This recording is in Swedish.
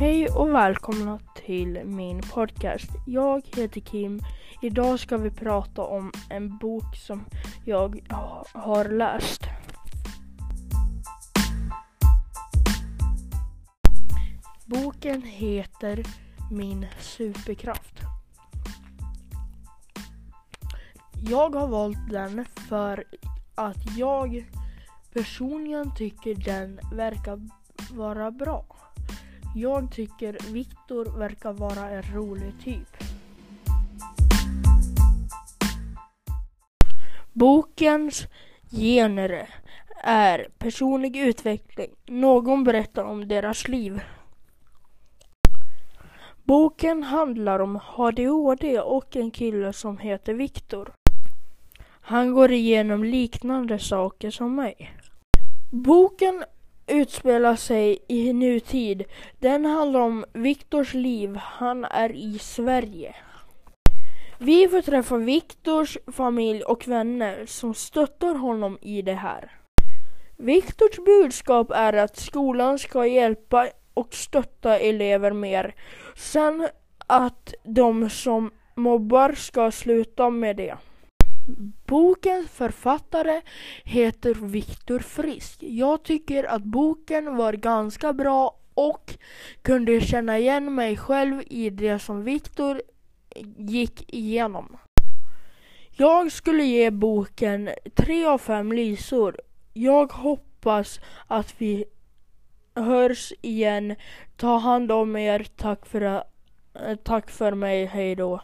Hej och välkomna till min podcast. Jag heter Kim. Idag ska vi prata om en bok som jag har läst. Boken heter Min superkraft. Jag har valt den för att jag personligen tycker den verkar vara bra. Jag tycker Viktor verkar vara en rolig typ. Bokens genre är personlig utveckling. Någon berättar om deras liv. Boken handlar om ADHD och en kille som heter Viktor. Han går igenom liknande saker som mig. Boken utspelar sig i nutid. Den handlar om Viktors liv. Han är i Sverige. Vi får träffa Viktors familj och vänner som stöttar honom i det här. Viktors budskap är att skolan ska hjälpa och stötta elever mer. Sen att de som mobbar ska sluta med det. Bokens författare heter Viktor Frisk. Jag tycker att boken var ganska bra och kunde känna igen mig själv i det som Viktor gick igenom. Jag skulle ge boken tre av fem lisor. Jag hoppas att vi hörs igen. Ta hand om er. Tack för, eh, tack för mig. Hej då.